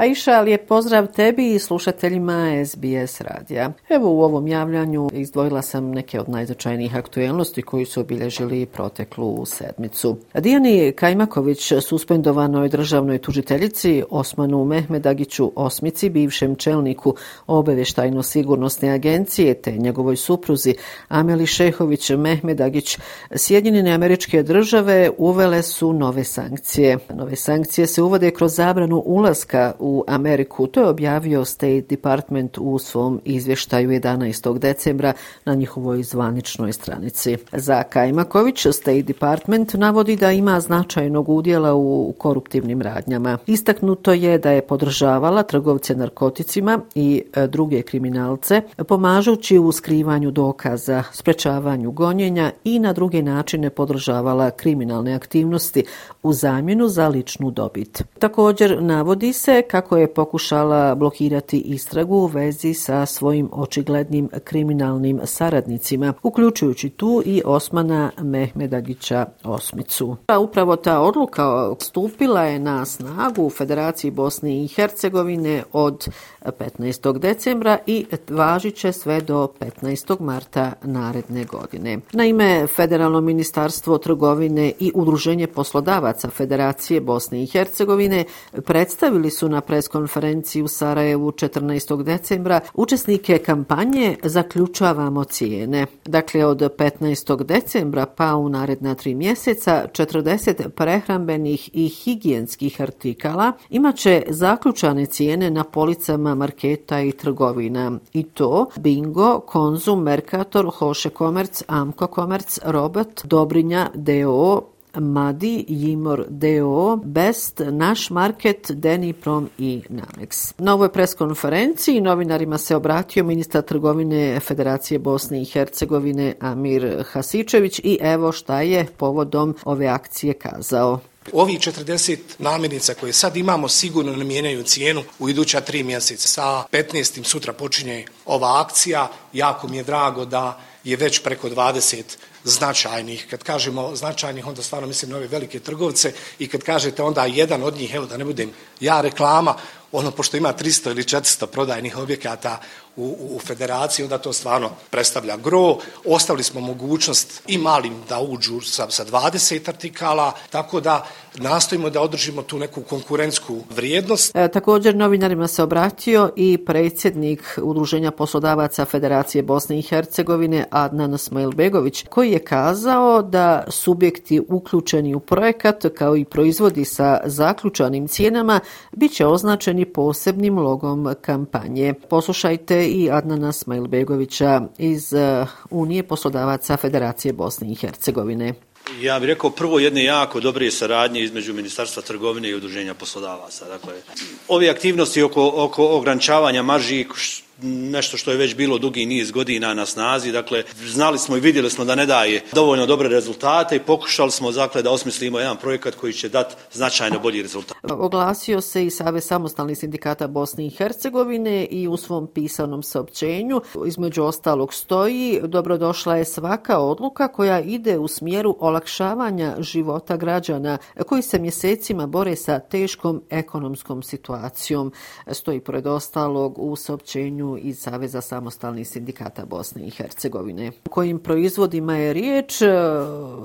Aisha, lijep pozdrav tebi i slušateljima SBS radija. Evo u ovom javljanju izdvojila sam neke od najznačajnijih aktuelnosti koji su obilježili proteklu sedmicu. Dijani Kajmaković, suspendovanoj državnoj tužiteljici Osmanu Mehmedagiću Osmici, bivšem čelniku obavještajno-sigurnosne agencije te njegovoj supruzi Ameli Šehović Mehmedagić, Sjedinjene američke države uvele su nove sankcije. Nove sankcije se uvode kroz zabranu ulaska u u Ameriku. To je objavio State Department u svom izvještaju 11. decembra na njihovoj zvaničnoj stranici. Za Kajmaković State Department navodi da ima značajnog udjela u koruptivnim radnjama. Istaknuto je da je podržavala trgovce narkoticima i e, druge kriminalce, pomažući u skrivanju dokaza, sprečavanju gonjenja i na druge načine podržavala kriminalne aktivnosti u zamjenu za ličnu dobit. Također navodi se kako kako je pokušala blokirati istragu u vezi sa svojim očiglednim kriminalnim saradnicima, uključujući tu i Osmana Mehmedagića Osmicu. A upravo ta odluka stupila je na snagu u Federaciji Bosne i Hercegovine od 15. decembra i važiće sve do 15. marta naredne godine. Naime, Federalno ministarstvo trgovine i Udruženje poslodavaca Federacije Bosne i Hercegovine predstavili su na preskonferenciji u Sarajevu 14. decembra učesnike kampanje Zaključavamo cijene. Dakle, od 15. decembra pa u naredna tri mjeseca 40 prehrambenih i higijenskih artikala imaće zaključane cijene na policama marketa i trgovina. I to Bingo, Konzum, Mercator, Hoše Komerc, Amko Komerc, Robot, Dobrinja, DO, Madi, Jimor, DO, Best, Naš Market, Deniprom i Namex. Na ovoj preskonferenciji novinarima se obratio ministar trgovine Federacije Bosne i Hercegovine Amir Hasičević i evo šta je povodom ove akcije kazao. Ovi 40 namirnica koje sad imamo sigurno ne mijenjaju cijenu u iduća tri mjeseca. Sa 15. sutra počinje ova akcija. Jako mi je drago da je već preko 20 značajnih. Kad kažemo značajnih, onda stvarno mislim na ove velike trgovce i kad kažete onda jedan od njih, evo da ne budem ja reklama, ono pošto ima 300 ili 400 prodajnih objekata u, u federaciji, onda to stvarno predstavlja gro. Ostavili smo mogućnost i malim da uđu sa, sa 20 artikala, tako da nastojimo da održimo tu neku konkurentsku vrijednost. E, također novinarima se obratio i predsjednik Udruženja poslodavaca Federacije Bosne i Hercegovine Adnan Smailbegović, koji je kazao da subjekti uključeni u projekat kao i proizvodi sa zaključanim cijenama bit će označeni posebnim logom kampanje. Poslušajte i Adnana Smajlbegovića iz eh, Unije poslodavaca Federacije Bosne i Hercegovine. Ja bih rekao prvo jedne jako dobre saradnje između Ministarstva trgovine i udruženja poslodavaca. Dakle, ove aktivnosti oko, oko ograničavanja marži nešto što je već bilo dugi niz godina na snazi. Dakle, znali smo i vidjeli smo da ne daje dovoljno dobre rezultate i pokušali smo dakle, da osmislimo jedan projekat koji će dati značajno bolji rezultat. Oglasio se i Save samostalnih sindikata Bosne i Hercegovine i u svom pisanom saopćenju između ostalog stoji dobrodošla je svaka odluka koja ide u smjeru olakšavanja života građana koji se mjesecima bore sa teškom ekonomskom situacijom. Stoji pored ostalog u saopćenju iz Saveza samostalnih sindikata Bosne i Hercegovine. Kojim proizvodima je riječ, e,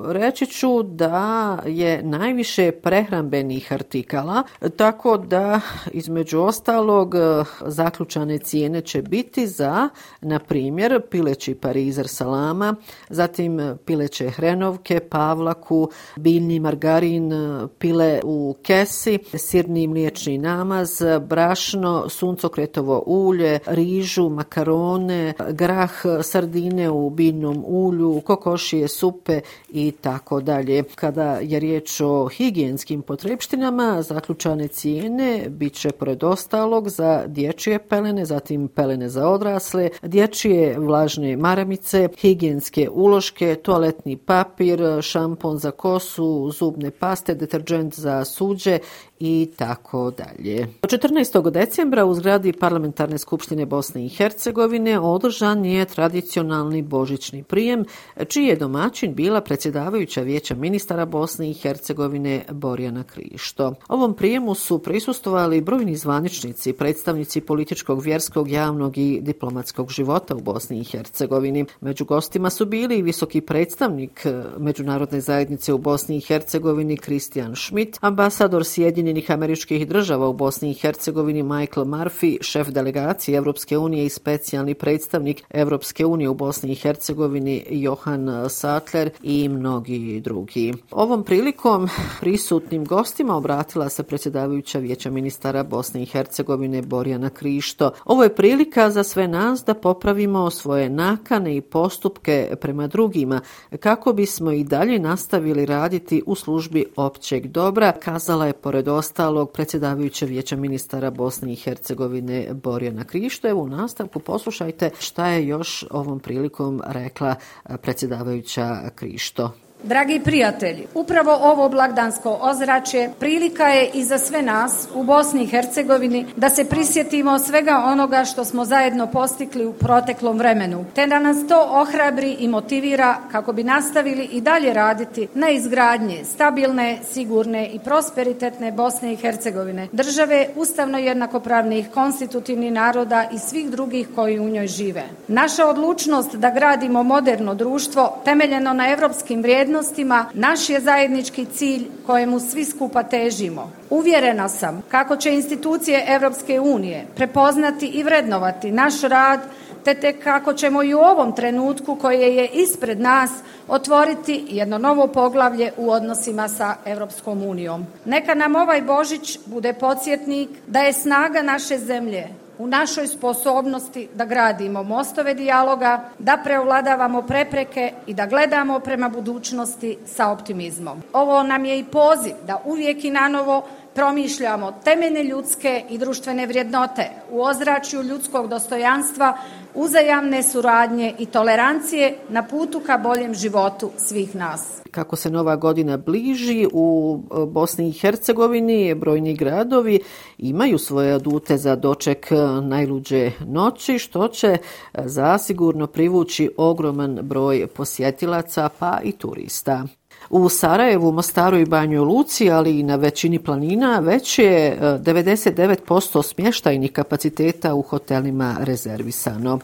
reći ću da je najviše prehrambenih artikala, tako da između ostalog e, zaključane cijene će biti za, na primjer, pileći parizer salama, zatim pileće hrenovke, pavlaku, biljni margarin, e, pile u kesi, sirni mliječni namaz, brašno, suncokretovo ulje, riz, rižu, makarone, grah, sardine u binom ulju, kokošije, supe i tako dalje. Kada je riječ o higijenskim potrebštinama, zaključane cijene bit će pored ostalog za dječje pelene, zatim pelene za odrasle, dječje vlažne maramice, higijenske uloške, toaletni papir, šampon za kosu, zubne paste, deterđent za suđe i tako dalje. 14. decembra u zgradi Parlamentarne skupštine Bosne i Hercegovine održan je tradicionalni božićni prijem, čiji je domaćin bila predsjedavajuća vijeća ministara Bosne i Hercegovine Borjana Krišto. Ovom prijemu su prisustovali brojni zvaničnici, predstavnici političkog, vjerskog, javnog i diplomatskog života u Bosni i Hercegovini. Među gostima su bili i visoki predstavnik Međunarodne zajednice u Bosni i Hercegovini Kristijan Schmidt, ambasador Sjedinjenih američkih država u Bosni i Hercegovini Michael Murphy, šef delegacije Evropske unije i specijalni predstavnik Evropske unije u Bosni i Hercegovini Johan Sattler i mnogi drugi. Ovom prilikom prisutnim gostima obratila se predsjedavajuća vijeća ministara Bosne i Hercegovine Borjana Krišto. Ovo je prilika za sve nas da popravimo svoje nakane i postupke prema drugima kako bismo i dalje nastavili raditi u službi općeg dobra, kazala je pored ostalog predsjedavajuća vijeća ministara Bosne i Hercegovine Borjana Krišto. Evo u nastavku poslušajte šta je još ovom prilikom rekla eh, predsjedavajuća Krišto. Dragi prijatelji, upravo ovo blagdansko ozračje prilika je i za sve nas u Bosni i Hercegovini da se prisjetimo svega onoga što smo zajedno postikli u proteklom vremenu, te da nas to ohrabri i motivira kako bi nastavili i dalje raditi na izgradnje stabilne, sigurne i prosperitetne Bosne i Hercegovine, države ustavno jednakopravnih konstitutivnih naroda i svih drugih koji u njoj žive. Naša odlučnost da gradimo moderno društvo temeljeno na evropskim vrijednostima vrijednostima naš je zajednički cilj kojemu svi skupa težimo. Uvjerena sam kako će institucije Evropske unije prepoznati i vrednovati naš rad, te te kako ćemo i u ovom trenutku koje je ispred nas otvoriti jedno novo poglavlje u odnosima sa Evropskom unijom. Neka nam ovaj Božić bude podsjetnik da je snaga naše zemlje u našoj sposobnosti da gradimo mostove dijaloga, da preovladavamo prepreke i da gledamo prema budućnosti sa optimizmom. Ovo nam je i poziv da uvijek i na novo promišljamo temene ljudske i društvene vrijednote u ozračju ljudskog dostojanstva, uzajamne suradnje i tolerancije na putu ka boljem životu svih nas. Kako se nova godina bliži u e, Bosni i Hercegovini, brojni gradovi imaju svoje adute za doček e, najluđe noći, što će e, zasigurno privući ogroman broj posjetilaca pa i turista. U Sarajevu, Mostaru i Banjoj Luci, ali i na većini planina, već je e, 99% smještajnih kapaciteta u hotelima rezervisano.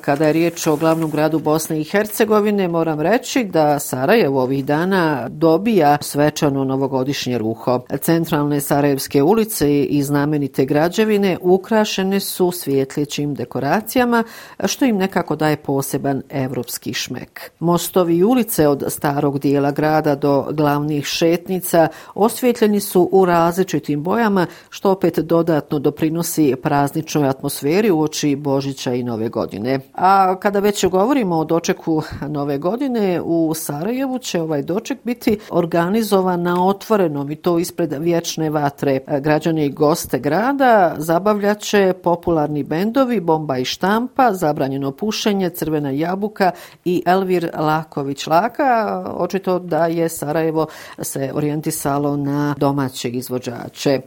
Kada je riječ o glavnom gradu Bosne i Hercegovine, moram reći da Sarajevo ovih dana dobija svečano novogodišnje ruho. Centralne Sarajevske ulice i znamenite građevine ukrašene su svjetljećim dekoracijama, što im nekako daje poseban evropski šmek. Mostovi i ulice od starog dijela grada do glavnih šetnica osvjetljeni su u različitim bojama, što opet dodatno doprinosi prazničnoj atmosferi u oči Božića i Nove godine godine. A kada već govorimo o dočeku nove godine, u Sarajevu će ovaj doček biti organizovan na otvorenom i to ispred vječne vatre. Građani i goste grada zabavljaće popularni bendovi Bomba i štampa, Zabranjeno pušenje, Crvena jabuka i Elvir Laković Laka. Očito da je Sarajevo se orijentisalo na domaće izvođače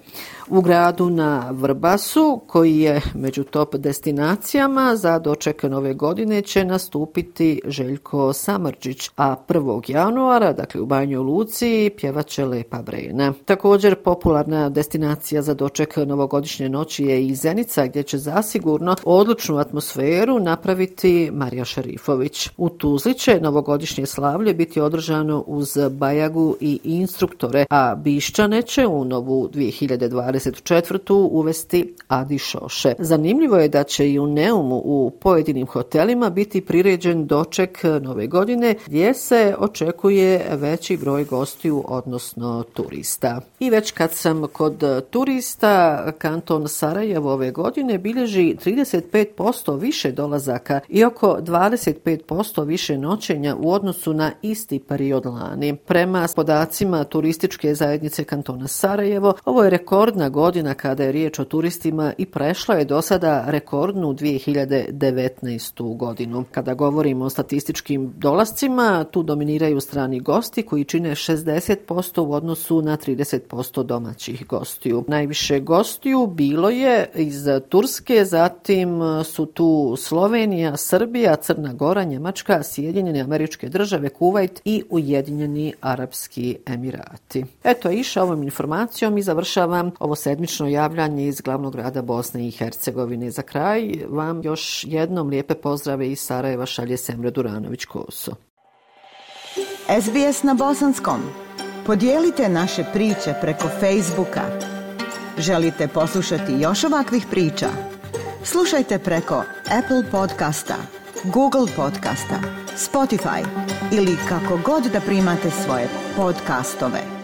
u gradu na Vrbasu, koji je među top destinacijama za doček nove godine, će nastupiti Željko Samrđić, a 1. januara, dakle u Banjoj Luci, pjevaće Lepa Brena. Također, popularna destinacija za doček novogodišnje noći je i Zenica, gdje će zasigurno odlučnu atmosferu napraviti Marija Šerifović. U Tuzli će novogodišnje slavlje biti održano uz Bajagu i instruktore, a Bišćane će u novu 2024. uvesti Adi Šoše. Zanimljivo je da će i u Neumu u pojedinim hotelima biti priređen doček nove godine gdje se očekuje veći broj gostiju, odnosno turista. I već kad sam kod turista, kanton Sarajevo ove godine bilježi 35% više dolazaka i oko 25% više noćenja u odnosu na isti period lani. Prema podacima turističke zajednice kantona Sarajevo, ovo je rekordna godina kada je riječ o turistima i prešla je do sada rekordnu 2009 2019. godinu. Kada govorimo o statističkim dolascima, tu dominiraju strani gosti koji čine 60% u odnosu na 30% domaćih gostiju. Najviše gostiju bilo je iz Turske, zatim su tu Slovenija, Srbija, Crna Gora, Njemačka, Sjedinjene američke države, Kuvajt i Ujedinjeni Arapski Emirati. Eto, iša ovom informacijom i završavam ovo sedmično javljanje iz glavnog grada Bosne i Hercegovine. Za kraj vam još jednom lijepe pozdrave iz Sarajeva šalje Semre Duranović-Koso. SBS na bosanskom. Podijelite naše priče preko Facebooka. Želite poslušati još ovakvih priča? Slušajte preko Apple podcasta, Google podcasta, Spotify ili kako god da primate svoje podcastove.